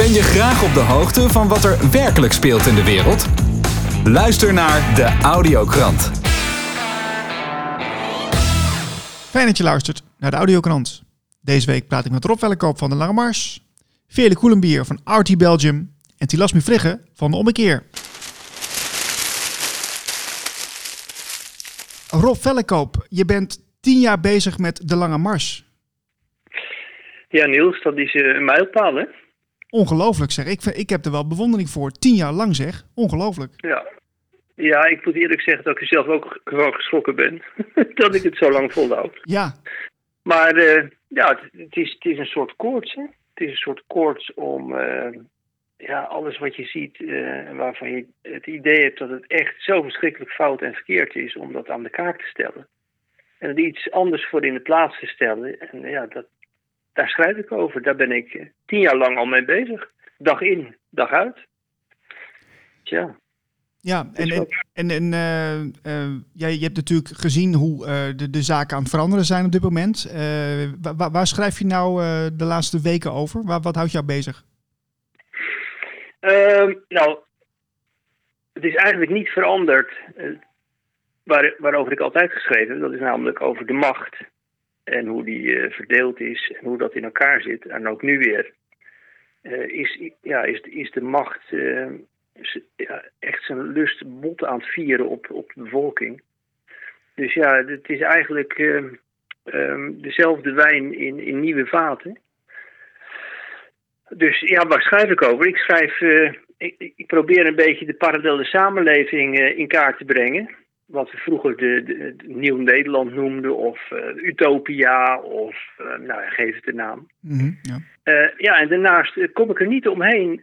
Ben je graag op de hoogte van wat er werkelijk speelt in de wereld? Luister naar de Audiokrant. Fijn dat je luistert naar de Audiokrant. Deze week praat ik met Rob Wellekoop van de Lange Mars, Veerle Koelenbier van RT Belgium en Tilasmi Vliggen van de Ommekeer. Rob Vellekoop, je bent tien jaar bezig met de Lange Mars. Ja, Niels, dat is eh, een mijlpaal, hè? Ongelooflijk zeg. Ik, ik heb er wel bewondering voor. Tien jaar lang zeg. Ongelooflijk. Ja. Ja, ik moet eerlijk zeggen dat ik zelf ook gewoon geschrokken ben. dat ik het zo lang volhoud. Ja. Maar uh, ja, het, is, het is een soort koorts, hè? Het is een soort koorts om uh, ja, alles wat je ziet uh, waarvan je het idee hebt dat het echt zo verschrikkelijk fout en verkeerd is om dat aan de kaak te stellen. En er iets anders voor in de plaats te stellen. En ja, dat, daar schrijf ik over. Daar ben ik eh, tien jaar lang al mee bezig. Dag in, dag uit. Tja. Ja, en, en, en, en uh, uh, jij, je hebt natuurlijk gezien hoe uh, de, de zaken aan het veranderen zijn op dit moment. Waar, waar, schrijf je nou de laatste weken over? Waar, wat houdt jou bezig? Ehm, nou, het is eigenlijk niet veranderd waar, waarover ik altijd geschreven heb. Dat is namelijk over de macht en hoe die uh, verdeeld is en hoe dat in elkaar zit. En ook nu weer uh, is, ja, is, is de macht uh, ja, echt zijn lust bot aan het vieren op, op de bevolking. Dus ja, het is eigenlijk um, dezelfde wijn in, in nieuwe vaten. Dus ja, waar schrijf ik over? Ik schrijf, ik, ik, probeer een beetje de parallele samenleving in kaart te brengen wat we vroeger de, de, de Nieuw Nederland noemden, of uh, Utopia, of uh, nou ja, geef het de naam. Mm -hmm, ja. Uh, ja, en daarnaast kom ik er niet omheen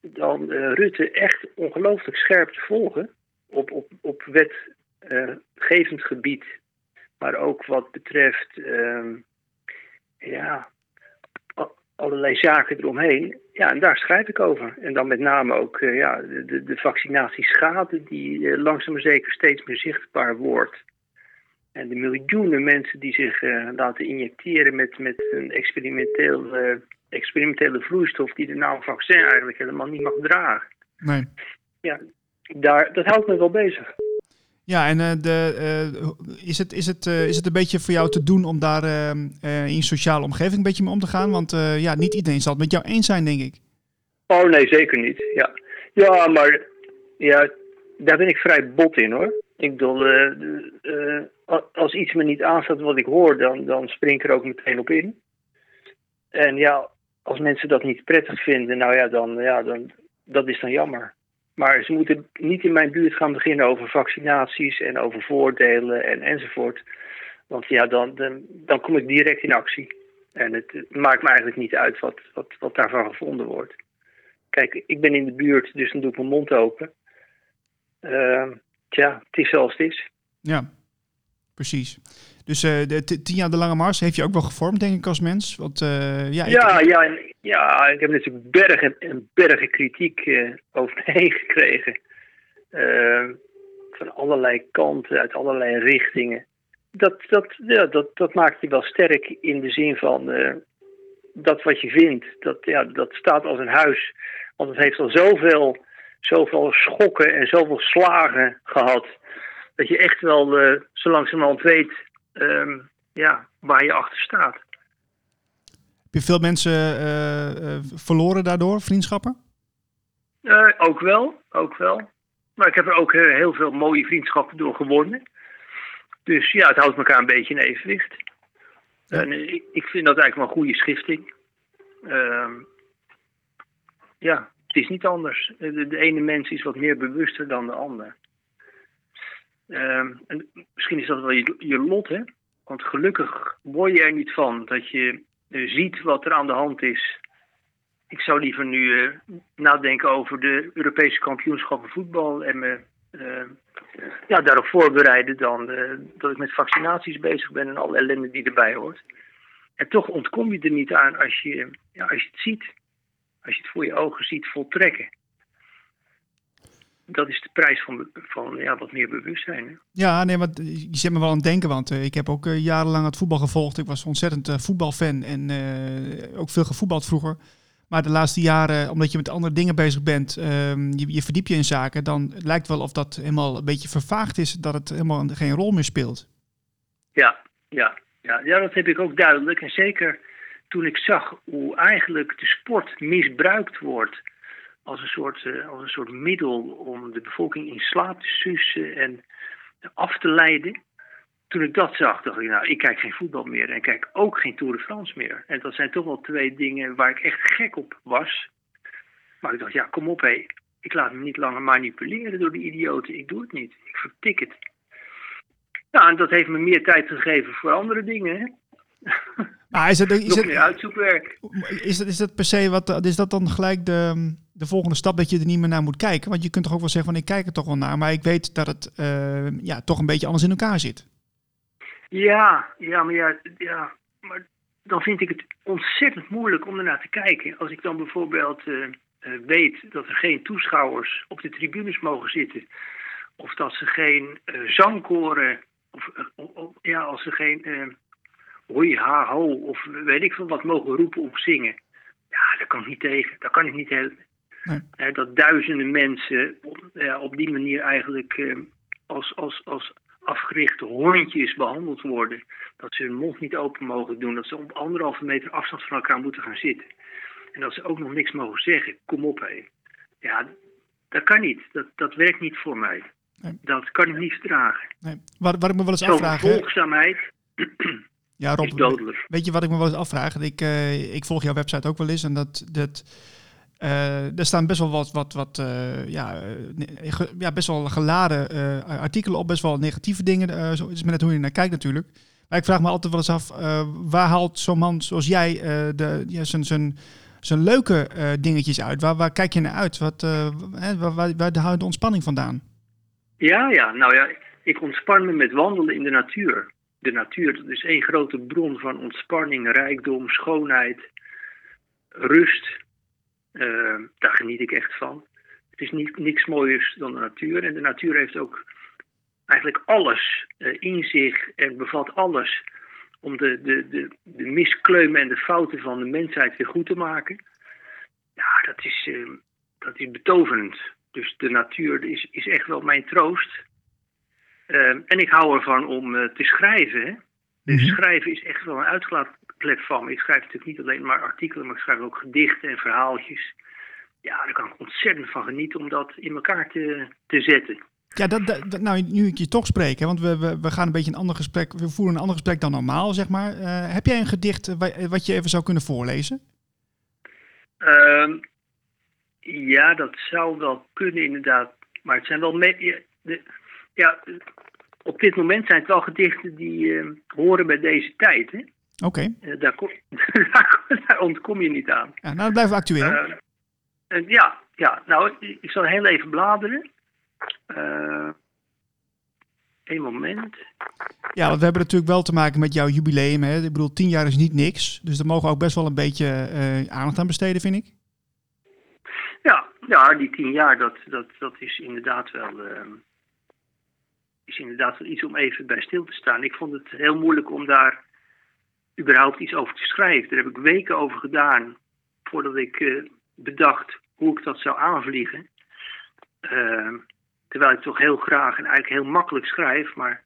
dan Rutte echt ongelooflijk scherp te volgen op, op, op wetgevend gebied, maar ook wat betreft ja, allerlei zaken eromheen. Ja, en daar schrijf ik over. En dan met name ook uh, ja, de, de vaccinatieschade die uh, langzaam maar zeker steeds meer zichtbaar wordt. En de miljoenen mensen die zich uh, laten injecteren met, met een experimenteel, experimentele vloeistof die de naam vaccin eigenlijk helemaal niet mag dragen. Nee. Ja, daar, dat houdt me wel bezig. Ja, en uh, de, uh, is, het, is, het, uh, is het een beetje voor jou te doen om daar in je sociale omgeving een beetje mee om te gaan? Want ja, niet iedereen zal het met jou eens zijn, denk ik. Oh nee, zeker niet. Ja, ja maar ja, daar ben ik vrij bot in hoor. Ik bedoel, als iets me niet aanstaat wat ik hoor, dan, dan spring ik er ook meteen op in. En ja, als mensen dat niet prettig vinden, nou ja, dan, ja, dan dat is dan jammer. Maar ze moeten niet in mijn buurt gaan beginnen over vaccinaties en over voordelen en, enzovoort. Want ja, dan, dan, dan kom ik direct in actie. En het, maakt me eigenlijk niet uit wat, wat, wat daarvan gevonden wordt. Kijk, ik ben in de buurt, dus dan doe ik mijn mond open. Uh, tja, het is zoals het is. Ja, precies. Dus uh, de tien jaar de lange mars heeft je ook wel gevormd, denk ik, als mens. Want, uh, ja, ja, ik... ja, ja, ik heb natuurlijk bergen en bergen kritiek uh, over gekregen. van allerlei kanten, uit allerlei richtingen. Dat, dat, ja, dat, dat maakt je wel sterk in de zin van dat wat je vindt, dat, ja, dat staat als een huis. Want het heeft al zoveel, zoveel schokken en zoveel slagen gehad. Dat je echt wel uh, zo langzamerhand weet um, ja, waar je achter staat. Heb je veel mensen uh, uh, verloren daardoor, vriendschappen? Uh, ook wel, ook wel. Maar ik heb er ook heel veel mooie vriendschappen door gewonnen. Dus ja, het houdt elkaar een beetje in evenwicht. Ja. En ik, vind dat eigenlijk wel een goede schifting. Ehm, ja, het is niet anders. De, de, ene mens is wat meer bewuster dan de ander. Um, en misschien is dat wel je, je, lot, hè? Want gelukkig word je er niet van dat je ziet wat er aan de hand is. Ik zou liever nu uh, nadenken over de Europese kampioenschappen voetbal en me uh, ja, daarop voorbereiden dan dat ik met vaccinaties bezig ben en alle ellende die erbij hoort. En toch ontkom je er niet aan als je, ja, als je het ziet. Als je het voor je ogen ziet voltrekken dat is de prijs van, van ja, wat meer bewustzijn. Hè? Ja, nee, maar je zet me wel aan het denken, want uh, ik heb ook uh, jarenlang het voetbal gevolgd. Ik was ontzettend uh, voetbalfan en ook veel gevoetbald vroeger. Maar de laatste jaren, omdat je met andere dingen bezig bent, ehm, je, je verdiep je in zaken, dan lijkt wel of dat helemaal een beetje vervaagd is, dat het helemaal geen rol meer speelt. Ja, ja, ja, ja, dat heb ik ook duidelijk. En zeker toen ik zag hoe eigenlijk de sport misbruikt wordt als een soort, uh, als een soort middel om de bevolking in slaap te sussen en af te leiden. Toen ik dat zag, dacht ik, nou, ik kijk geen voetbal meer en kijk ook geen Tour de France meer. En dat zijn toch wel twee dingen waar ik echt gek op was. Maar ik dacht, ja, kom op hé, ik laat me niet langer manipuleren door die idioten. Ik doe het niet, ik vertik het. Nou, en dat heeft me meer tijd gegeven voor andere dingen. Hè? Maar is is Nog het, meer uitzoekwerk. is, dat, is dat per se wat, is dat dan gelijk de, de volgende stap dat je er niet meer naar moet kijken? Want je kunt toch ook wel zeggen van ik kijk er toch wel naar, maar ik weet dat het uh, ja, toch een beetje anders in elkaar zit. Ja, ja, maar ja, ja, maar dan vind ik het ontzettend moeilijk om ernaar te kijken. Als ik dan bijvoorbeeld uh, uh, weet dat er geen toeschouwers op de tribunes mogen zitten, of dat ze geen zangkoren, of, ja, als ze geen hoi, ha, ho, of weet ik veel wat mogen roepen of zingen. Ja, daar kan ik niet tegen. Daar kan ik niet. Nee. dat duizenden mensen op, die manier eigenlijk uh, als, als, als afgerichte hondjes behandeld worden. Dat ze hun mond niet open mogen doen. Dat ze op anderhalve meter afstand van elkaar moeten gaan zitten. En dat ze ook nog niks mogen zeggen. Kom op, hé. Ja, dat kan niet. Dat, dat werkt niet voor mij. Nee. Dat kan ik niet verdragen. Nee. Wat, wat ik me wel eens Zo'n afvraag... volgzaamheid ja, Rob, is dodelijk. Weet je wat ik me wel eens afvraag? Ik, uh, ik volg jouw website ook wel eens en dat... dat uh, er staan best wel wat, wat, wat uh, ja, ge, ja, best wel geladen artikelen op, best wel negatieve dingen. zo is het hoe je naar kijkt natuurlijk. Maar ik vraag me altijd wel eens af, waar haalt zo'n man zoals jij de, ja, zijn, zijn, zijn leuke dingetjes uit? Waar, waar kijk je naar uit? Wat, waar, waar, waar houdt de ontspanning vandaan? Ja, ja, nou ja, ik ontspan me met wandelen in de natuur de natuur dat is één grote bron van ontspanning, rijkdom, schoonheid, rust. Uh, daar geniet ik echt van. Het is niet, niks mooiers dan de natuur. En de natuur heeft ook eigenlijk alles uh, in zich en bevat alles om de, de, de, de miskleumen en de fouten van de mensheid weer goed te maken. Ja, dat is, uh, dat is betoverend. Dus de natuur is, is echt wel mijn troost. En ik hou ervan om te schrijven. Hè? Dus mm -hmm. schrijven is echt wel een uitlaatklep me. Ik schrijf natuurlijk niet alleen maar artikelen, maar ik schrijf ook gedichten en verhaaltjes. Ja, daar kan ik ontzettend van genieten om dat in elkaar te, te zetten. Ja, dat, dat, nou, nu ik je toch spreek, hè, want we, we, we gaan een beetje een ander gesprek, we voeren een ander gesprek dan normaal, zeg maar. Uh, heb jij een gedicht wat je even zou kunnen voorlezen? Uh, ja, dat zou wel kunnen inderdaad. Maar het zijn wel... De, ja, op dit moment zijn het wel gedichten die uh, horen bij deze tijd. Oké. Okay. Uh, daar, daar, ontkom je niet aan. Ja, nou, dat blijft actueel. Uh, ja, ja, nou, ik zal heel even bladeren. Eén moment. Ja, want we hebben natuurlijk wel te maken met jouw jubileum. Hè? Ik bedoel, tien jaar is niet niks. Dus daar mogen we ook best wel een beetje aandacht aan besteden, vind ik. Ja, ja die tien jaar, dat, dat, dat is inderdaad wel is inderdaad wel iets om even bij stil te staan. Ik vond het heel moeilijk om daar überhaupt iets over te schrijven. Daar heb ik weken over gedaan voordat ik uh, bedacht hoe ik dat zou aanvliegen. Uh, terwijl ik toch heel graag en eigenlijk heel makkelijk schrijf, maar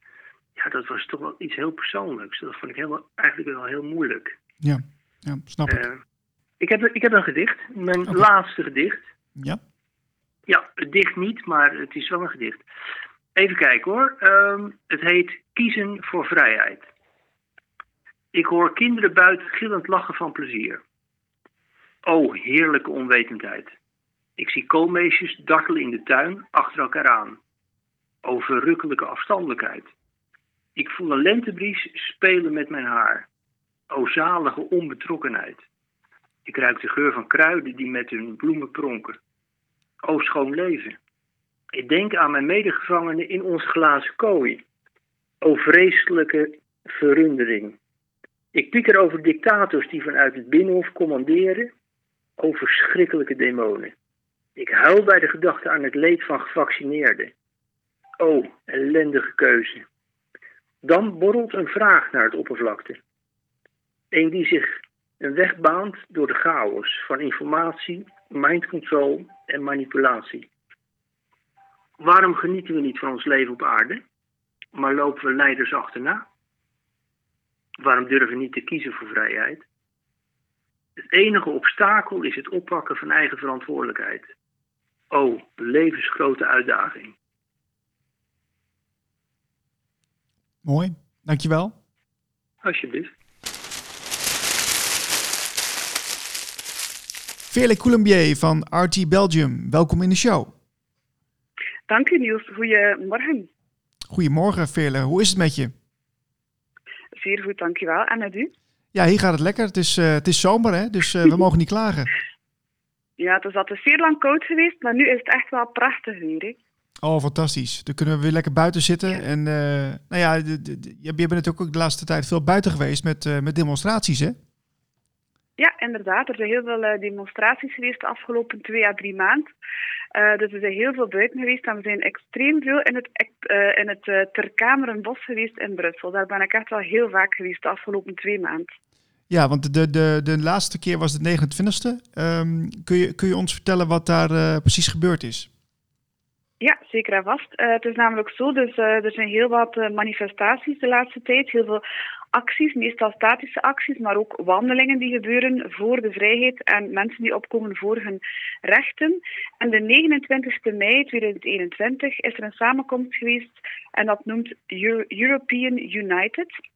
ja, dat was toch wel iets heel persoonlijks. Dat vond ik heel, eigenlijk wel heel moeilijk. Ja, ja snap ik. Uh, ik, heb, ik heb een gedicht, mijn okay. laatste gedicht. Ja? Ja, het dicht niet, maar het is wel een gedicht. Even kijken hoor. Um, het heet Kiezen voor Vrijheid. Ik hoor kinderen buiten gillend lachen van plezier. O, heerlijke onwetendheid. Ik zie koolmeesjes dartelen in de tuin achter elkaar aan. O, verrukkelijke afstandelijkheid. Ik voel een lentebries spelen met mijn haar. O, zalige onbetrokkenheid. Ik ruik de geur van kruiden die met hun bloemen pronken. O, schoon leven. Ik denk aan mijn medegevangenen in onze glazen kooi. O vreselijke verrundering. Ik pieker over dictators die vanuit het binnenhof commanderen. O verschrikkelijke demonen. Ik huil bij de gedachte aan het leed van gevaccineerden. O ellendige keuze. Dan borrelt een vraag naar het oppervlakte. Een die zich een weg baant door de chaos van informatie, mind control en manipulatie. Waarom genieten we niet van ons leven op aarde, maar lopen we leiders achterna? Waarom durven we niet te kiezen voor vrijheid? Het enige obstakel is het oppakken van eigen verantwoordelijkheid. Oh, levensgrote uitdaging. Mooi, dankjewel. Alsjeblieft. Veerle Coulombier van RT Belgium, welkom in de show. Dank u Niels, goedemorgen. Goedemorgen Veerle, hoe is het met je? Zeer goed, dankjewel. En met u? Ja, hier gaat het lekker. Het is, uh, het is zomer, hè? dus uh, we mogen niet klagen. Ja, het is altijd zeer lang koud geweest, maar nu is het echt wel prachtig weer. Hè? Oh, fantastisch. Dan kunnen we weer lekker buiten zitten. Ja. En uh, nou ja, je bent natuurlijk ook de laatste tijd veel buiten geweest met, met demonstraties, hè? Ja, inderdaad. Er zijn heel veel demonstraties geweest de afgelopen twee à drie maanden. Uh, dus we zijn heel veel buiten geweest en we zijn extreem veel in het, uh, in het uh, Terkamerenbos geweest in Brussel. Daar ben ik echt wel heel vaak geweest de afgelopen twee maanden. Ja, want de, de, de laatste keer was de 29e. Um, kun, je, kun je ons vertellen wat daar precies gebeurd is? Ja, zeker en vast. het is namelijk zo, dus er zijn heel wat manifestaties de laatste tijd. Heel veel acties, meestal statische acties, maar ook wandelingen die gebeuren voor de vrijheid en mensen die opkomen voor hun rechten. En de 29 mei 2021 is er een samenkomst geweest en dat noemt Euro European United.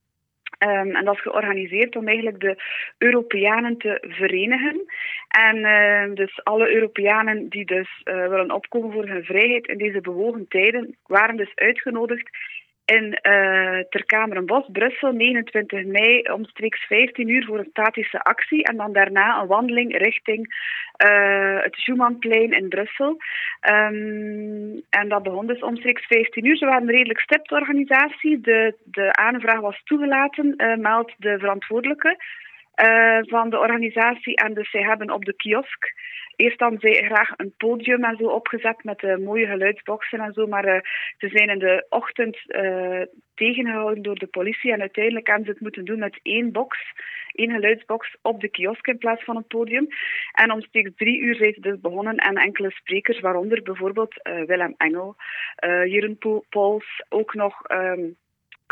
Um, en dat is georganiseerd om eigenlijk de Europeanen te verenigen. En uh, dus alle Europeanen die dus uh, willen opkomen voor hun vrijheid in deze bewogen tijden, waren dus uitgenodigd in uh, Ter Kamerenbos, Brussel, 29 mei, omstreeks 15 uur voor een statische actie. En dan daarna een wandeling richting uh, het Schumannplein in Brussel. Um, en dat begon dus omstreeks 15 uur. Ze waren een redelijk stipt organisatie. De, de aanvraag was toegelaten, uh, meldt de verantwoordelijke. Uh, van de organisatie en dus zij hebben op de kiosk Eerst dan zij graag een podium en zo opgezet met uh, mooie geluidsboxen en zo, maar uh, ze zijn in de ochtend uh, tegengehouden door de politie en uiteindelijk hebben ze het moeten doen met één box, één geluidsbox op de kiosk in plaats van een podium. En omstreeks drie uur zijn ze dus begonnen en enkele sprekers, waaronder bijvoorbeeld Willem Engel, Jeroen Pols, ook nog... Um,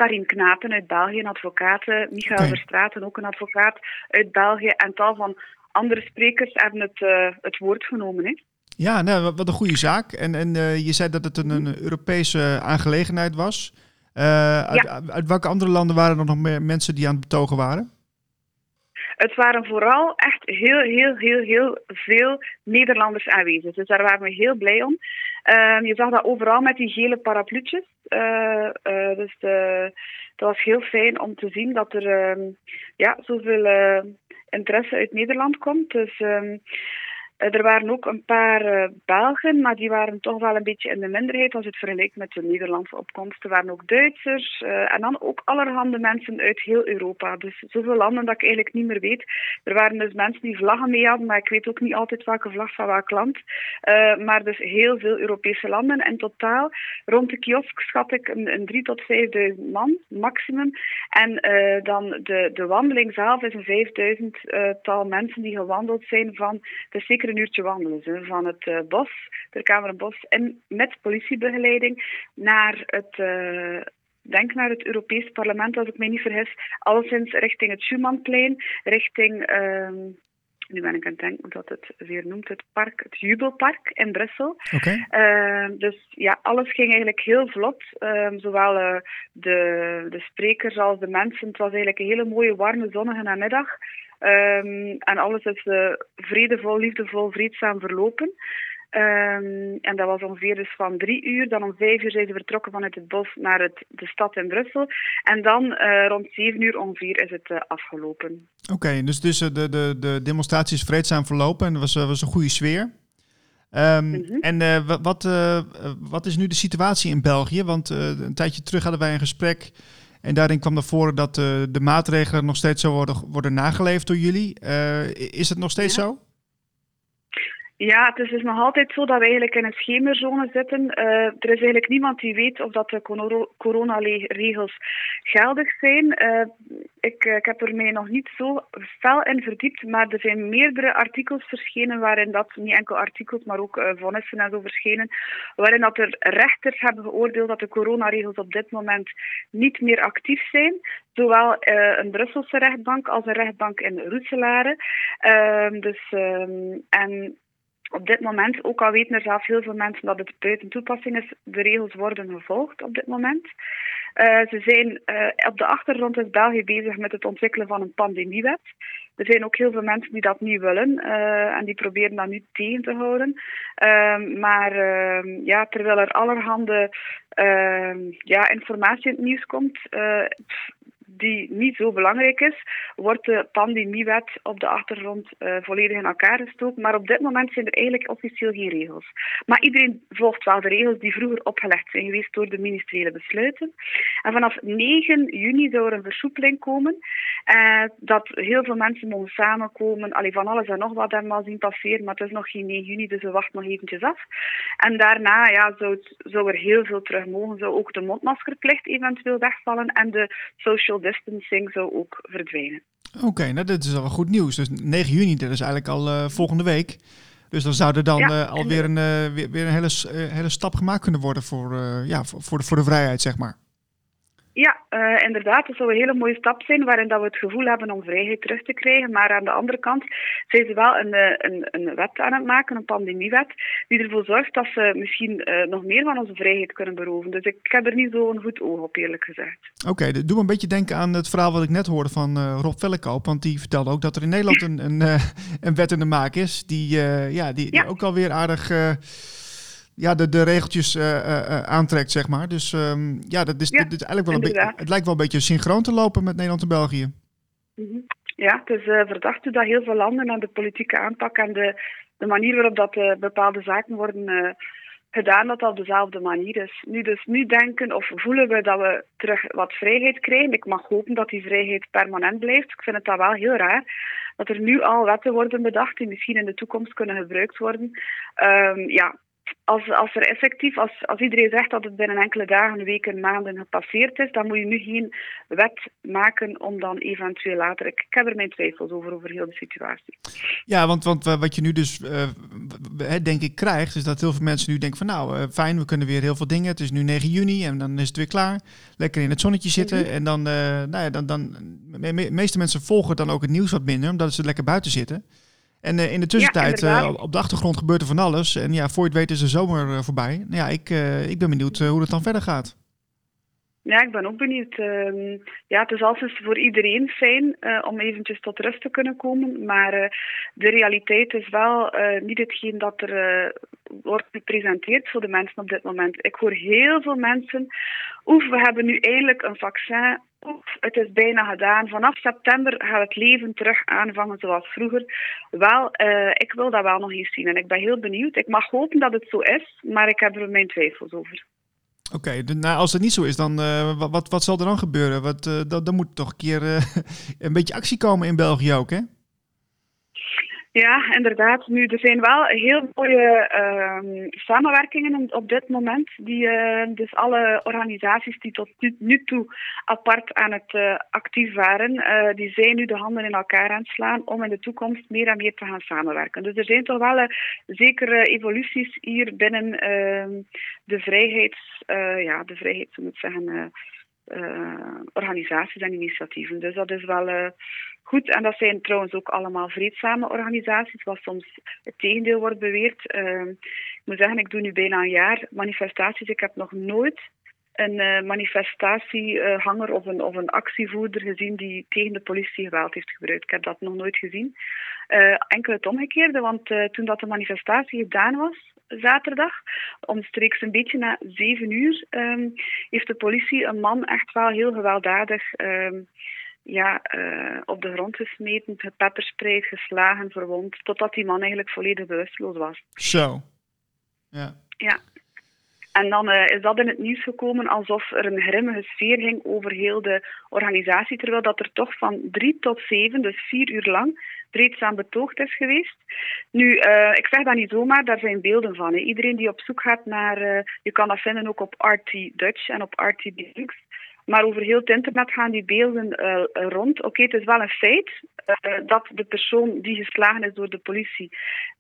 Karin Knapen uit België, een advocaat. Michael okay. Verstraeten, ook een advocaat uit België. En tal van andere sprekers hebben het, uh, het woord genomen. Hè. Ja, nou, wat een goede zaak. En, en uh, je zei dat het een, een Europese aangelegenheid was. Uh, uit, ja. uit, welke andere landen waren er nog meer mensen die aan het betogen waren? Het waren vooral echt heel, heel, heel, heel veel Nederlanders aanwezig. Dus daar waren we heel blij om. Uh, je zag dat overal met die gele parapluutjes. Uh, uh, dus de, dat was heel fijn om te zien dat er ja, zoveel interesse uit Nederland komt. Dus um, er waren ook een paar uh, Belgen, maar die waren toch wel een beetje in de minderheid als het vergelijkt met de Nederlandse opkomst. Er waren ook Duitsers uh, en dan ook allerhande mensen uit heel Europa. Dus zoveel landen dat ik eigenlijk niet meer weet. Er waren dus mensen die vlaggen mee hadden, maar ik weet ook niet altijd welke vlag van welk land. Maar dus heel veel Europese landen. En totaal rond de kiosk schat ik een, een 3 tot 5000 man maximum. En dan de, de wandeling zelf is een 5000 tal mensen die gewandeld zijn van de zeker een uurtje wandelen. Van het uh, bos, de Kamerenbos, en met politiebegeleiding naar het... Uh, denk naar het Europees Parlement, als ik me niet vergis, alleszins richting het Schumannplein, richting, uh, nu ben ik aan het denken dat het weer noemt, het park, het Jubelpark in Brussel. Okay. Uh, dus ja, alles ging eigenlijk heel vlot, ehm, zowel uh, de, de sprekers als de mensen. Het was eigenlijk een hele mooie, warme, zonnige namiddag. Um, en alles is uh, vredevol, liefdevol, vreedzaam verlopen. Um, en dat was ongeveer dus van drie uur. Dan om vijf uur zijn ze vertrokken vanuit het bos naar het, de stad in Brussel. En dan uh, rond zeven uur ongeveer is het uh, afgelopen. Oké, okay, dus, dus de, de, de demonstratie is vreedzaam verlopen en er was, was een goede sfeer. Um, mm -hmm. En wat, wat is nu de situatie in België? Want een tijdje terug hadden wij een gesprek en daarin kwam naar voren dat uh, de maatregelen nog steeds zo worden, worden nageleefd door jullie. Uh, is het nog steeds ja. zo? Ja, het is dus nog altijd zo dat we eigenlijk in een schemerzone zitten. Uh, er is eigenlijk niemand die weet of dat de coronaregels geldig zijn. Uh, ik, ik heb er mij nog niet zo fel in verdiept, maar er zijn meerdere artikels verschenen waarin dat, niet enkel artikels, maar ook uh, vonnissen en zo verschenen, waarin dat er rechters hebben geoordeeld dat de coronaregels op dit moment niet meer actief zijn. Zowel een Brusselse rechtbank als een rechtbank in Roeselare. Ehm, dus, um, en op dit moment, ook al weten er zelf heel veel mensen dat het buiten toepassing is, de regels worden gevolgd op dit moment. Uh, ze zijn uh, op de achtergrond is België bezig met het ontwikkelen van een pandemiewet. Er zijn ook heel veel mensen die dat niet willen uh, en die proberen dat nu tegen te houden. maar ja, terwijl er allerhande ja, informatie in het nieuws komt, die niet zo belangrijk is, wordt de pandemiewet op de achtergrond uh, volledig in elkaar gestoken. Maar op dit moment zijn er eigenlijk officieel geen regels. Maar iedereen volgt wel de regels die vroeger opgelegd zijn geweest door de ministeriële besluiten. En vanaf 9 juni zou er een versoepeling komen. Uh, dat heel veel mensen mogen samenkomen. Allee, van alles en nog wat hebben we zien passeren, maar het is nog geen 9 juni, dus we wachten nog eventjes af. En daarna ja, zou, het, zou er heel veel terug mogen. Zou ook de mondmaskerplicht eventueel wegvallen en de social distancing zou ook verdwijnen. Oké, okay, nou dat is al goed nieuws. Dus 9 juni, dat is eigenlijk al uh, volgende week. Dus dan zou er dan ja, uh, alweer een, uh, weer, weer, een hele, hele stap gemaakt kunnen worden voor, ja, voor, de, voor de vrijheid, zeg maar. Ja, uh, inderdaad. Dat zou een hele mooie stap zijn waarin dat we het gevoel hebben om vrijheid terug te krijgen. Maar aan de andere kant zijn ze wel een, een, een wet aan het maken, een pandemiewet, die ervoor zorgt dat ze misschien uh, nog meer van onze vrijheid kunnen beroven. Dus ik heb er niet zo'n goed oog op, eerlijk gezegd. Oké, okay, doe me een beetje denken aan het verhaal wat ik net hoorde van uh, Rob Vellekoop. Want die vertelde ook dat er in Nederland een, een, een wet in de maak is, die, ja, die, ja. die ook alweer aardig ja, de, de regeltjes uh, uh, aantrekt, zeg maar. Dus um, ja, dat is, ja, dit is eigenlijk wel een beetje. Het lijkt wel een beetje synchroon te lopen met Nederland en België. -hmm. Ja, het is uh, verdacht dat heel veel landen aan de politieke aanpak en de, de manier waarop dat bepaalde zaken worden gedaan, dat dat op dezelfde manier is. Nu, dus nu denken of voelen we dat we terug wat vrijheid krijgen. Ik mag hopen dat die vrijheid permanent blijft. Ik vind het dan wel heel raar dat er nu al wetten worden bedacht die misschien in de toekomst kunnen gebruikt worden. Um, ja, als, als er effectief, als, als iedereen zegt dat het binnen enkele dagen, weken, maanden gepasseerd is, dan moet je nu geen wet maken om dan eventueel later. Ik, heb er mijn twijfels over, over heel de situatie. Ja, want, want wat je nu dus, uh, denk ik, krijgt, is dat heel veel mensen nu denken van nou, uh, fijn, we kunnen weer heel veel dingen. Het is nu 9 juni en dan is het weer klaar. Lekker in het zonnetje zitten. Mm -hmm. En dan, uh, nou ja, dan, dan, de meeste mensen volgen dan ook het nieuws wat minder, omdat ze lekker buiten zitten. En uh, in de tussentijd, ja, uh, op de achtergrond gebeurt er van alles. En ja, voor je het weet is de zomer uh, voorbij. Nou ja, ik, ik ben benieuwd hoe het dan verder gaat. Ja, ik ben ook benieuwd. Uh, ja, het is altijd voor iedereen fijn om eventjes tot rust te kunnen komen. Maar de realiteit is wel niet hetgeen dat er wordt gepresenteerd voor de mensen op dit moment. Ik hoor heel veel mensen, oef, we hebben nu eindelijk een vaccin het is bijna gedaan. Vanaf september gaat het leven terug aanvangen zoals vroeger. Wel, uh, ik wil dat wel nog eens zien en ik ben heel benieuwd. Ik mag hopen dat het zo is, maar ik heb er mijn twijfels over. Oké, nou, als het niet zo is, dan uh, wat, wat zal er dan gebeuren? Wat, dan, dan moet toch een keer een beetje actie komen in België ook, hè? Ja, inderdaad. Nu, er zijn wel heel mooie uh, samenwerkingen op dit moment. Die, uh, dus alle organisaties die tot nu, toe apart aan het uh, actief waren, uh, die zijn nu de handen in elkaar aan het slaan om in de toekomst meer en meer te gaan samenwerken. Dus er zijn toch wel zekere evoluties hier binnen ehm, de vrijheids, ja, de vrijheids, moet zeggen, organisaties en initiatieven. Dus dat is wel goed. En dat zijn trouwens ook allemaal vreedzame organisaties, wat soms het tegendeel wordt beweerd. Uh, ik moet zeggen, ik doe nu bijna een jaar manifestaties. Ik heb nog nooit een uh, manifestatiehanger of, een, of een actievoerder gezien die tegen de politie geweld heeft gebruikt. Ik heb dat nog nooit gezien. Uh, enkel het omgekeerde, want uh, toen dat de manifestatie gedaan was, zaterdag, omstreeks een beetje na zeven uur, um, heeft de politie een man echt wel heel gewelddadig um, ja, uh, op de grond gesmeten, gepeppersprayed, geslagen, verwond, totdat die man eigenlijk volledig bewusteloos was. Zo. Ja. Ja. En dan is dat in het nieuws gekomen alsof er een grimmige sfeer ging over heel de organisatie, terwijl dat er toch van drie tot zeven, dus vier uur lang, vreedzaam betoogd is geweest. Nu, uh, ik zeg dat niet zomaar, daar zijn beelden van. Hè. Iedereen die op zoek gaat naar, uh, je kan dat vinden ook op RT Dutch en op RT Deluxe. Maar over heel het internet gaan die beelden uh, rond. Oké, okay, het is wel een feit uh, dat de persoon die geslagen is door de politie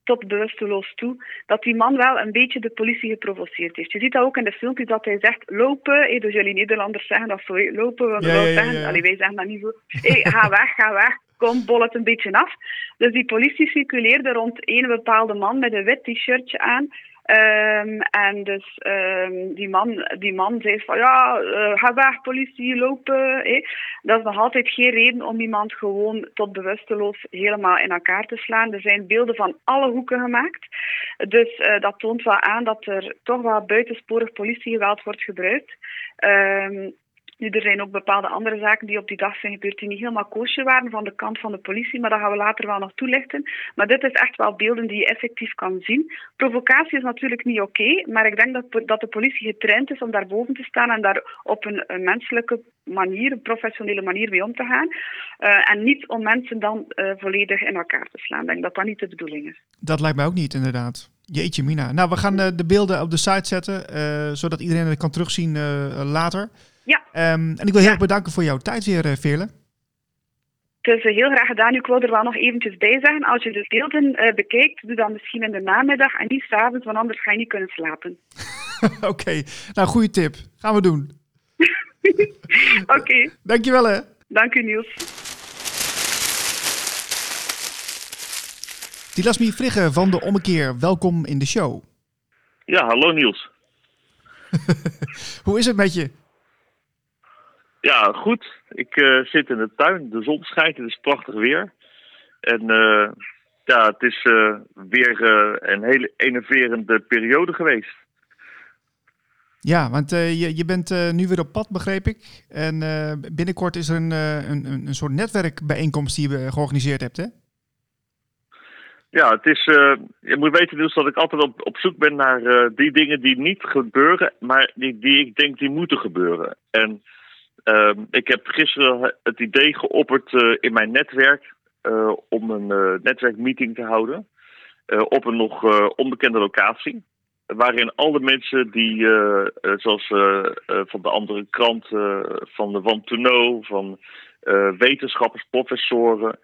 tot bewusteloos toe, dat die man wel een beetje de politie geprovoceerd heeft. Je ziet dat ook in de filmpjes dat hij zegt lopen. Hey, dus jullie Nederlanders zeggen dat zo, hey, lopen. We ja, ja, ja, zeggen, allee, wij zeggen dat niet zo. Hey, ga weg, ga weg. Kom, bol het een beetje af. Dus die politie circuleerde rond een bepaalde man met een wit t-shirtje aan. Um, en dus um, die, man, die man zei van ja, uh, ga weg, politie, lopen. Eh. Dat is nog altijd geen reden om iemand gewoon tot bewusteloos helemaal in elkaar te slaan. Er zijn beelden van alle hoeken gemaakt. Dus uh, dat toont wel aan dat er toch wel buitensporig politiegeweld wordt gebruikt. Um, nu, er zijn ook bepaalde andere zaken die op die dag zijn gebeurd die niet helemaal koosje waren van de kant van de politie, maar dat gaan we later wel nog toelichten. Maar dit is echt wel beelden die je effectief kan zien. Provocatie is natuurlijk niet oké, maar ik denk dat, dat de politie getraind is om daar boven te staan en daar op een, menselijke manier, een professionele manier mee om te gaan. Uh, en niet om mensen dan uh, volledig in elkaar te slaan. Ik denk dat dat niet de bedoeling is. Dat lijkt mij ook niet, inderdaad. Jeetje, Mina. Nou, we gaan uh, de beelden op de site zetten, zodat iedereen het kan terugzien later. Ja. Um, en ik wil heel erg bedanken voor jouw tijd weer, uh, Veerle. Het is heel graag gedaan. Ik wil er wel nog eventjes bij zeggen, als je de beelden uh, bekijkt, doe dat misschien in de namiddag en niet s'avonds, want anders ga je niet kunnen slapen. Oké, okay. nou goede tip. Gaan we doen. Oké. Okay. Dankjewel hè. Dank u Niels. Tilasmi Vrigge van de Ommekeer, welkom in de show. Ja, hallo Niels. Hoe is het met je? Ja, goed. Ik uh, zit in de tuin. De zon schijnt. Het is prachtig weer. En uh, ja, het is uh, weer een hele enerverende periode geweest. Ja, want je, je bent nu weer op pad, begreep ik. En binnenkort is er een, een, een soort netwerkbijeenkomst die je georganiseerd hebt, hè? Ja, het is, je moet weten dus dat ik altijd op, op zoek ben naar die dingen die niet gebeuren, maar die, die ik denk die moeten gebeuren. En ik heb gisteren het idee geopperd uh, in mijn netwerk uh, om een uh, netwerkmeeting te houden op een nog onbekende locatie. Waarin alle mensen die, zoals van de andere krant, van de Want to Know, van wetenschappers, professoren,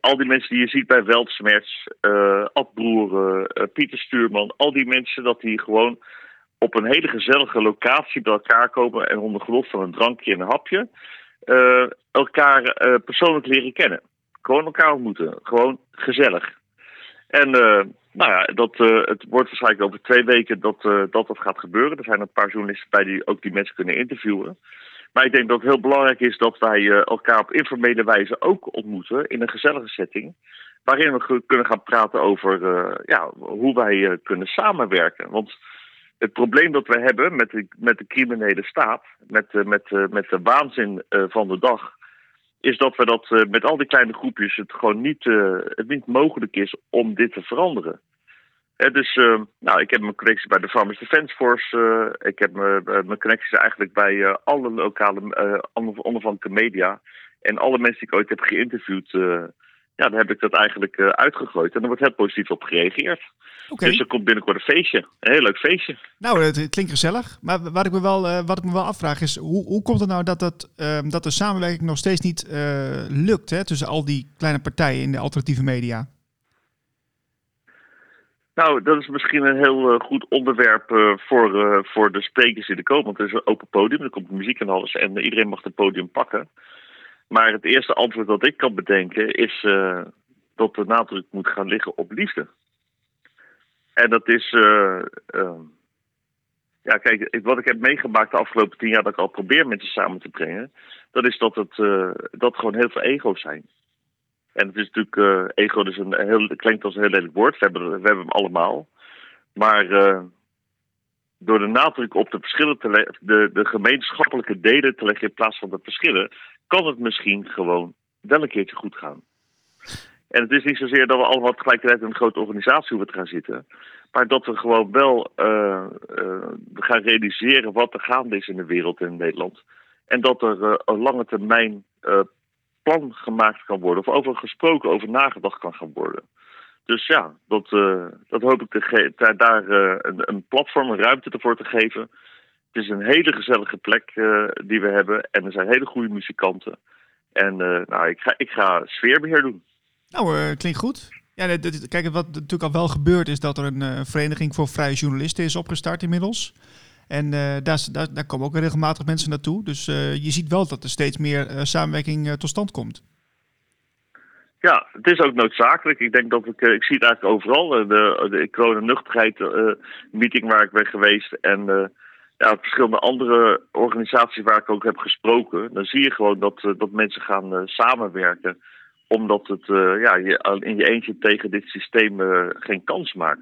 al die mensen die je ziet bij Weltsmerts, Ad Broeren, Pieter Stuurman, al die mensen dat die gewoon op een hele gezellige locatie bij elkaar komen en onder geloof van een drankje en een hapje uh, elkaar uh, persoonlijk leren kennen. Gewoon elkaar ontmoeten. Gewoon gezellig. En uh, nou ja, dat, het wordt waarschijnlijk over twee weken dat, dat dat gaat gebeuren. Er zijn een paar journalisten bij die ook die mensen kunnen interviewen. Maar ik denk dat het heel belangrijk is dat wij elkaar op informele wijze ook ontmoeten in een gezellige setting. Waarin we kunnen gaan praten over ja, hoe wij kunnen samenwerken. Want het probleem dat we hebben met de, met de criminele staat, met, uh, met, uh, met de waanzin uh, van de dag, is dat we dat met al die kleine groepjes het gewoon niet, het niet mogelijk is om dit te veranderen. dus nou, ik heb mijn connecties bij de Farmers Defence Force. ik heb mijn connecties eigenlijk bij alle lokale onafhankelijke media. En alle mensen die ik ooit heb geïnterviewd, ja, dan heb ik dat eigenlijk uh, uitgegooid. En er wordt heel positief op gereageerd. Okay. Dus er komt binnenkort een feestje. Een heel leuk feestje. Nou, het, klinkt gezellig. Maar wat ik me wel, uh, wat ik me wel afvraag is... Hoe, hoe komt het nou dat, dat, uh, dat de samenwerking nog steeds niet eh, lukt... Hè, tussen al die kleine partijen in de alternatieve media? Nou, dat is misschien een heel goed onderwerp voor, voor de sprekers die er komen. Want er is een open podium, er komt muziek en alles. En iedereen mag het podium pakken. Maar het eerste antwoord dat ik kan bedenken is uh, dat de nadruk moet gaan liggen op liefde. En dat is, uh, uh, ja, kijk, wat ik heb meegemaakt de afgelopen tien jaar dat ik al probeer mensen samen te brengen, dat is dat het dat gewoon heel veel ego's zijn. En het is natuurlijk, ego dus een heel, klinkt als een heel lelijk woord, we hebben, we hebben hem allemaal. Maar door de nadruk op de verschillen te leggen, de, de gemeenschappelijke delen te leggen in plaats van de verschillen, kan het misschien gewoon wel een keertje goed gaan. En het is niet zozeer dat we allemaal tegelijkertijd in een grote organisatie hoeven te gaan zitten. Maar dat we gewoon wel uh, gaan realiseren wat er gaande is in de wereld en in Nederland. En dat er uh, een lange termijn plan gemaakt kan worden. Of over gesproken, over nagedacht kan gaan worden. Dus ja, dat, dat hoop ik te daar, een, een, platform, een ruimte ervoor te geven. Het is een hele gezellige plek die we hebben. En er zijn hele goede muzikanten. En nou, ik ga, ik ga sfeerbeheer doen. Nou, klinkt goed. Ja, kijk, wat natuurlijk al wel gebeurt is dat er een vereniging voor vrije journalisten is opgestart inmiddels. En daar, daar, daar, komen ook regelmatig mensen naartoe. Dus je ziet wel dat er steeds meer samenwerking tot stand komt. Ja, het is ook noodzakelijk. Ik denk dat ik, ik zie het eigenlijk overal. De, de corona-nuchtigheid meeting waar ik ben geweest en ja, verschillende andere organisaties waar ik ook heb gesproken. Dan zie je gewoon dat, dat mensen gaan samenwerken omdat het uh, ja, je in je eentje tegen dit systeem geen kans maakt.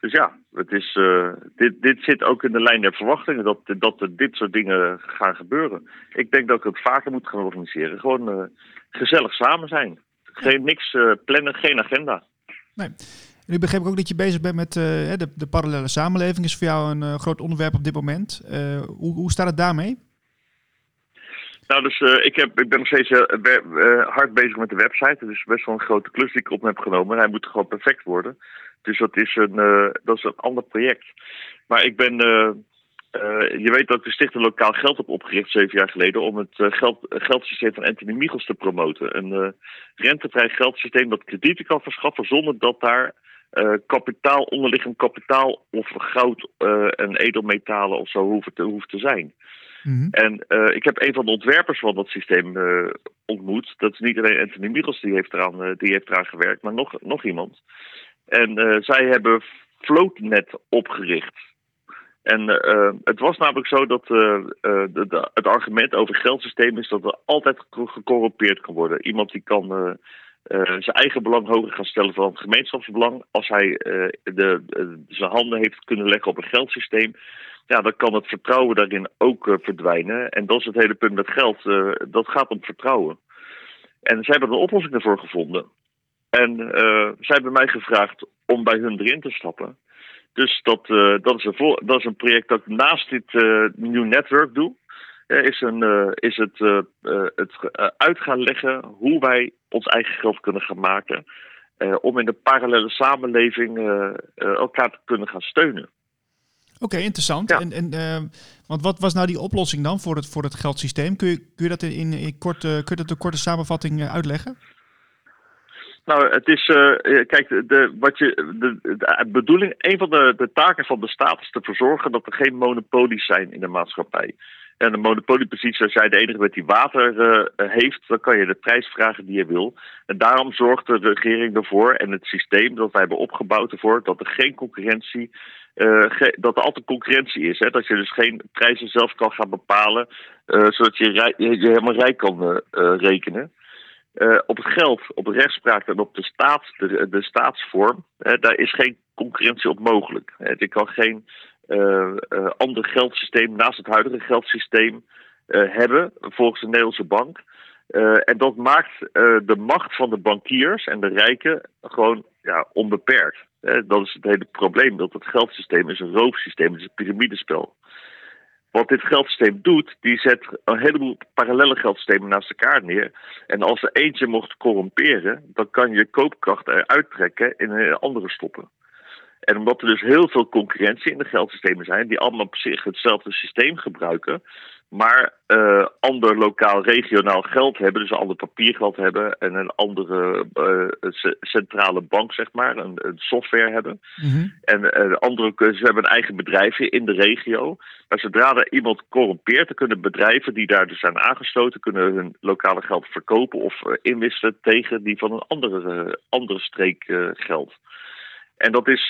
Dus ja, het is, dit, dit zit ook in de lijn der verwachtingen dat, dat er dit soort dingen gaan gebeuren. Ik denk dat ik het vaker moet gaan organiseren. Gewoon gezellig samen zijn. Geen, niks plannen, geen agenda. Nee. Nu begreep ik ook dat je bezig bent met de, de parallele samenleving. Is voor jou een groot onderwerp op dit moment. hoe, hoe staat het daarmee? Nou, dus ik, heb, ik ben nog steeds hard bezig met de website. Het is best wel een grote klus die ik op me heb genomen. Hij moet gewoon perfect worden. Dus dat is een, dat is een ander project. Maar ik ben. je weet dat ik de Stichting Lokaal Geld heb opgericht zeven jaar geleden. om het geld, geldsysteem van Anthony Michels te promoten. Een rentevrij geldsysteem dat kredieten kan verschaffen zonder dat daar kapitaal, onderliggend kapitaal of goud en edelmetalen of zo hoeven te, hoeft te zijn. Mhm. En uh, ik heb een van de ontwerpers van dat systeem ontmoet. Dat is niet alleen Anthony Michels die heeft eraan, die heeft eraan gewerkt, maar nog, nog iemand. En zij hebben Floatnet opgericht. En het was namelijk zo dat de, de, het argument over geldsysteem is dat er altijd gecorrumpeerd kan worden. Iemand die kan zijn eigen belang hoger gaan stellen dan het gemeenschapsbelang. Als hij de, zijn handen heeft kunnen leggen op een geldsysteem, ja, dan kan het vertrouwen daarin ook uh, verdwijnen. En dat is het hele punt met geld. Uh, dat gaat om vertrouwen. En zij hebben een oplossing ervoor gevonden. En uh, zij hebben mij gevraagd om bij hun erin te stappen. Dus dat, dat, is, een dat is een project dat ik naast dit New Network doe. Is, een, is het, het uit gaan leggen hoe wij ons eigen geld kunnen gaan maken. om in de parallele samenleving elkaar te kunnen gaan steunen. Oké, interessant. En, en, uh, want wat was nou die oplossing dan voor het, voor het geldsysteem? Kun je, kun je dat in, in korte, kun je dat een korte samenvatting uitleggen? Nou, het is, uh, kijk, de, wat je, de, de, bedoeling, een van de, de taken van de staat is te verzorgen dat er geen monopolies zijn in de maatschappij. En de monopoliepositie, als jij de enige bent die water uh, heeft, dan kan je de prijs vragen die je wil. En daarom zorgt de regering ervoor en het systeem dat wij hebben opgebouwd ervoor dat er geen concurrentie uh, dat er altijd concurrentie is. Hè? Dat je dus geen prijzen zelf kan gaan bepalen, uh, zodat je, je, helemaal rijk kan rekenen. op het geld, op de rechtspraak en op de, staats, de, de staatsvorm, daar is geen concurrentie op mogelijk. je kan geen ander geldsysteem naast het huidige geldsysteem hebben, volgens de Nederlandse bank. en dat maakt de macht van de bankiers en de rijken gewoon ja, onbeperkt. dat is het hele probleem. Dat het geldsysteem is een roofsysteem, het is een piramidespel. Wat dit geldsysteem doet, die zet een heleboel parallele geldsystemen naast elkaar neer. En als er eentje mocht corromperen, dan kan je koopkracht eruit trekken en in een andere stoppen. En omdat er dus heel veel concurrentie in de geldsystemen zijn, die allemaal op zich hetzelfde systeem gebruiken, maar uh, ander lokaal, regionaal geld hebben, dus een ander papiergeld hebben en een andere uh, centrale bank, zeg maar, een, een software hebben. Mm-hmm. En uh, andere, ze hebben een eigen bedrijfje in de regio. Maar zodra er iemand corrumpeert, dan kunnen bedrijven die daar dus zijn aangesloten, kunnen hun lokale geld verkopen of inwisselen tegen die van een andere, andere streek geld. En dat, is,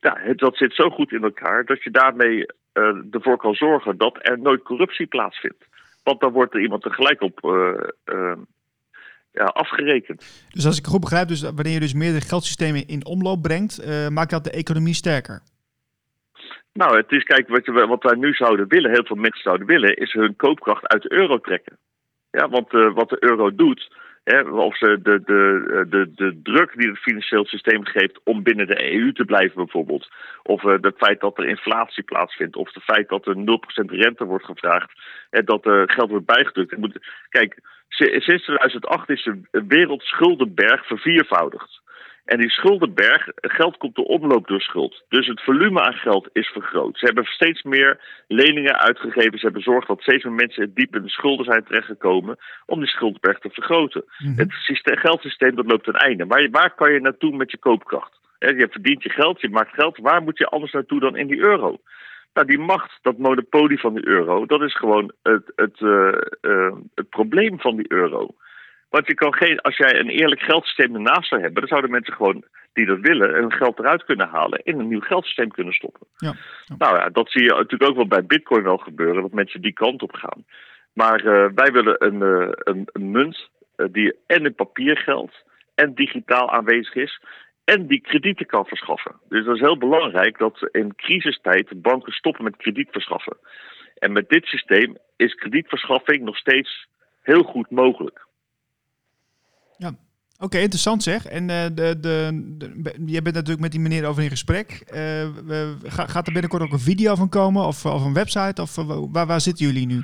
ja, dat zit zo goed in elkaar dat je daarmee uh, ervoor kan zorgen dat er nooit corruptie plaatsvindt. Want dan wordt er iemand tegelijk op uh, ja, afgerekend. Dus als ik goed begrijp, dus wanneer je dus meerdere geldsystemen in omloop brengt, maakt dat de economie sterker? Nou, het is, kijk, wat, je, wat wij nu zouden willen, heel veel mensen zouden willen, is hun koopkracht uit de euro trekken. Ja, want wat de euro doet, Hè, of ze de, de, de, de druk die het financieel systeem geeft om binnen de EU te blijven bijvoorbeeld. Of uh, het feit dat er inflatie plaatsvindt. Of het feit dat er 0% rente wordt gevraagd. En dat er geld wordt bijgedrukt. Kijk, sinds 2008 is de wereldschuldenberg verviervoudigd. En die schuldenberg, geld komt de omloop door schuld. Dus het volume aan geld is vergroot. Ze hebben steeds meer leningen uitgegeven. Ze hebben gezorgd dat steeds meer mensen diep in de schulden zijn terechtgekomen om die schuldenberg te vergroten. Mhm. Het systeem, geldsysteem dat loopt ten einde. Maar waar kan je naartoe met je koopkracht? je verdient je geld, je maakt geld. Waar moet je anders naartoe dan in die euro? Nou, die macht, dat monopolie van de euro, dat is gewoon het, het, uh, uh, het probleem van die euro. Want je kan geen, als jij een eerlijk geldsysteem ernaast zou hebben, dan zouden mensen gewoon die dat willen hun geld eruit kunnen halen in een nieuw geldsysteem kunnen stoppen. Ja, Nou ja, dat zie je natuurlijk ook wel bij Bitcoin wel gebeuren, dat mensen die kant op gaan. Maar uh, wij willen een, uh, een, een, munt uh, die en in papiergeld en digitaal aanwezig is en die kredieten kan verschaffen. Dus dat is heel belangrijk dat in crisistijd banken stoppen met krediet verschaffen. En met dit systeem is kredietverschaffing nog steeds heel goed mogelijk. Ja, oké, interessant zeg. En uh, de, de, de, je bent natuurlijk met die meneer over in gesprek. Uh, gaat er binnenkort ook een video van komen of, of een website? Of waar, waar zitten jullie nu?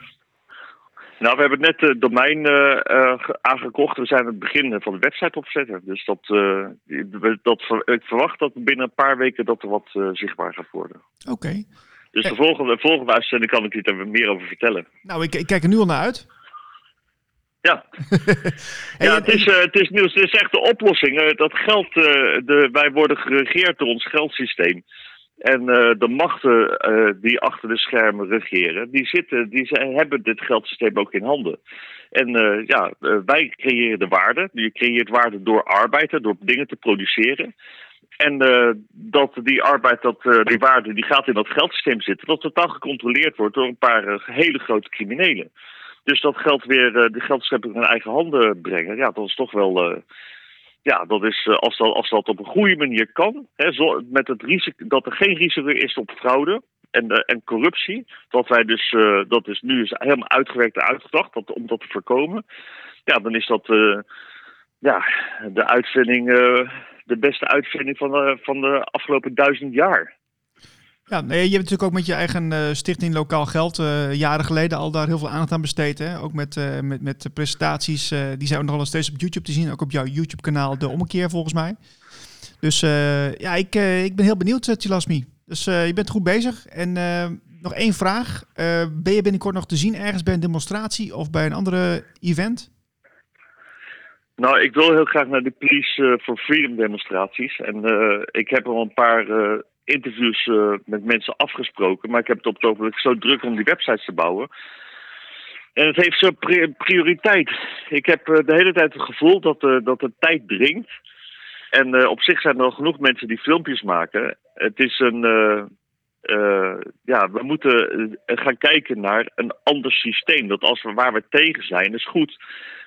Nou, we hebben net het domein uh, aangekocht. We zijn het begin van de website opzetten. Dus dat, dat, ik verwacht dat binnen een paar weken dat er wat zichtbaar gaat worden. Oké. Dus de volgende, volgende uitzending kan ik je er meer over vertellen. Nou, ik, ik kijk er nu al naar uit. Ja, ja het, is, uh, het, is nieuws, het is echt de oplossing. Uh, dat geld, uh, de, wij worden geregeerd door ons geldsysteem. En de machten die achter de schermen regeren, die, zitten, die zijn, hebben dit geldsysteem ook in handen. En ja, wij creëren de waarde. Je creëert waarde door arbeid, door dingen te produceren. En dat die arbeid, dat, die waarde, die gaat in dat geldsysteem zitten, dat totaal gecontroleerd wordt door een paar hele grote criminelen. Dus dat geld weer, uh, de geldschepping in eigen handen brengen, ja, dat is toch wel. Uh, ja, dat is uh, als, dat, als dat op een goede manier kan, hè, zo, met het risico dat er geen risico is op fraude en, en corruptie. Dat wij dus, dat is nu is helemaal uitgewerkt en uitgedacht dat, om dat te voorkomen. Ja, dan is dat ja, de uitvinding, de beste uitvinding van van de afgelopen duizend jaar. Ja, nee, je hebt natuurlijk ook met je eigen uh, stichting Lokaal Geld uh, jaren geleden al daar heel veel aandacht aan besteed. Hè? Ook met, uh, met, met presentaties, die zijn ook nog steeds op YouTube te zien. Ook op jouw YouTube-kanaal De Ommekeer volgens mij. Dus ja, ik, ik ben heel benieuwd, Tilasmi. Dus je bent goed bezig. En nog één vraag. ben je binnenkort nog te zien ergens bij een demonstratie of bij een andere event? Nou, ik wil heel graag naar de Police for Freedom demonstraties. En ik heb al een paar interviews uh, met mensen afgesproken. Maar ik heb het op het ogenblik zo druk om die websites te bouwen. En het heeft zo prioriteit. Ik heb uh, de hele tijd het gevoel dat, uh, dat de tijd dringt. En op zich zijn er al genoeg mensen die filmpjes maken. Het is een. ja, we moeten gaan kijken naar een ander systeem. Dat als we waar we tegen zijn, is goed.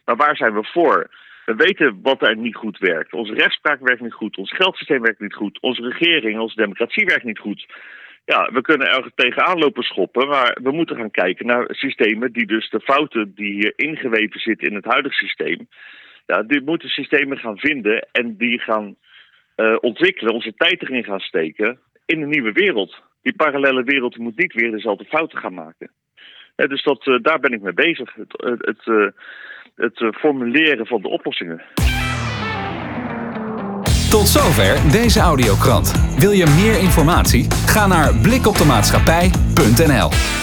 Maar waar zijn we voor? We weten wat er niet goed werkt. Onze rechtspraak werkt niet goed, ons geldsysteem werkt niet goed, onze regering, onze democratie werkt niet goed. Ja, we kunnen ergens tegenaan lopen schoppen, maar we moeten gaan kijken naar systemen die dus de fouten die hier ingeweven zitten in het huidige systeem, ja, die moeten systemen gaan vinden en die gaan uh, ontwikkelen, onze tijd erin gaan steken in een nieuwe wereld. Die parallele wereld moet niet weer dezelfde fouten gaan maken. Dus dat, uh, daar ben ik mee bezig. Het, het, het het eh, formuleren van de oplossingen. Tot zover deze audiokrant. Wil je meer informatie? Ga naar blikopdemaatschappij.nl